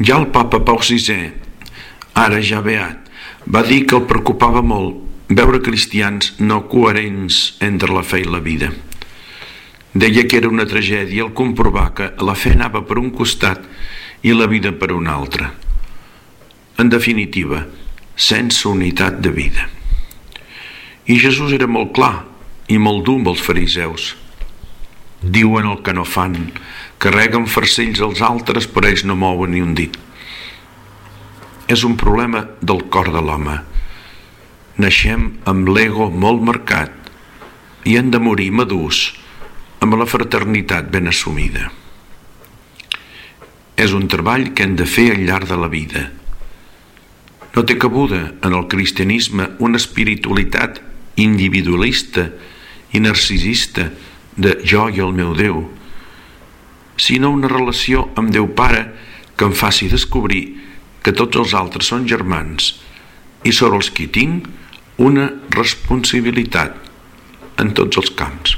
Ja el papa Pau VI, ara ja beat, va dir que el preocupava molt veure cristians no coherents entre la fe i la vida. Deia que era una tragèdia el comprovar que la fe anava per un costat i la vida per un altre. En definitiva, sense unitat de vida. I Jesús era molt clar i molt dur amb els fariseus. Diuen el que no fan, carreguen farcells als altres però ells no mouen ni un dit. És un problema del cor de l'home. Naixem amb l'ego molt marcat i hem de morir madurs amb la fraternitat ben assumida. És un treball que hem de fer al llarg de la vida. No té cabuda en el cristianisme una espiritualitat individualista i narcisista de jo i el meu Déu, sinó una relació amb Déu Pare que em faci descobrir que tots els altres són germans i sobre els qui tinc una responsabilitat en tots els camps.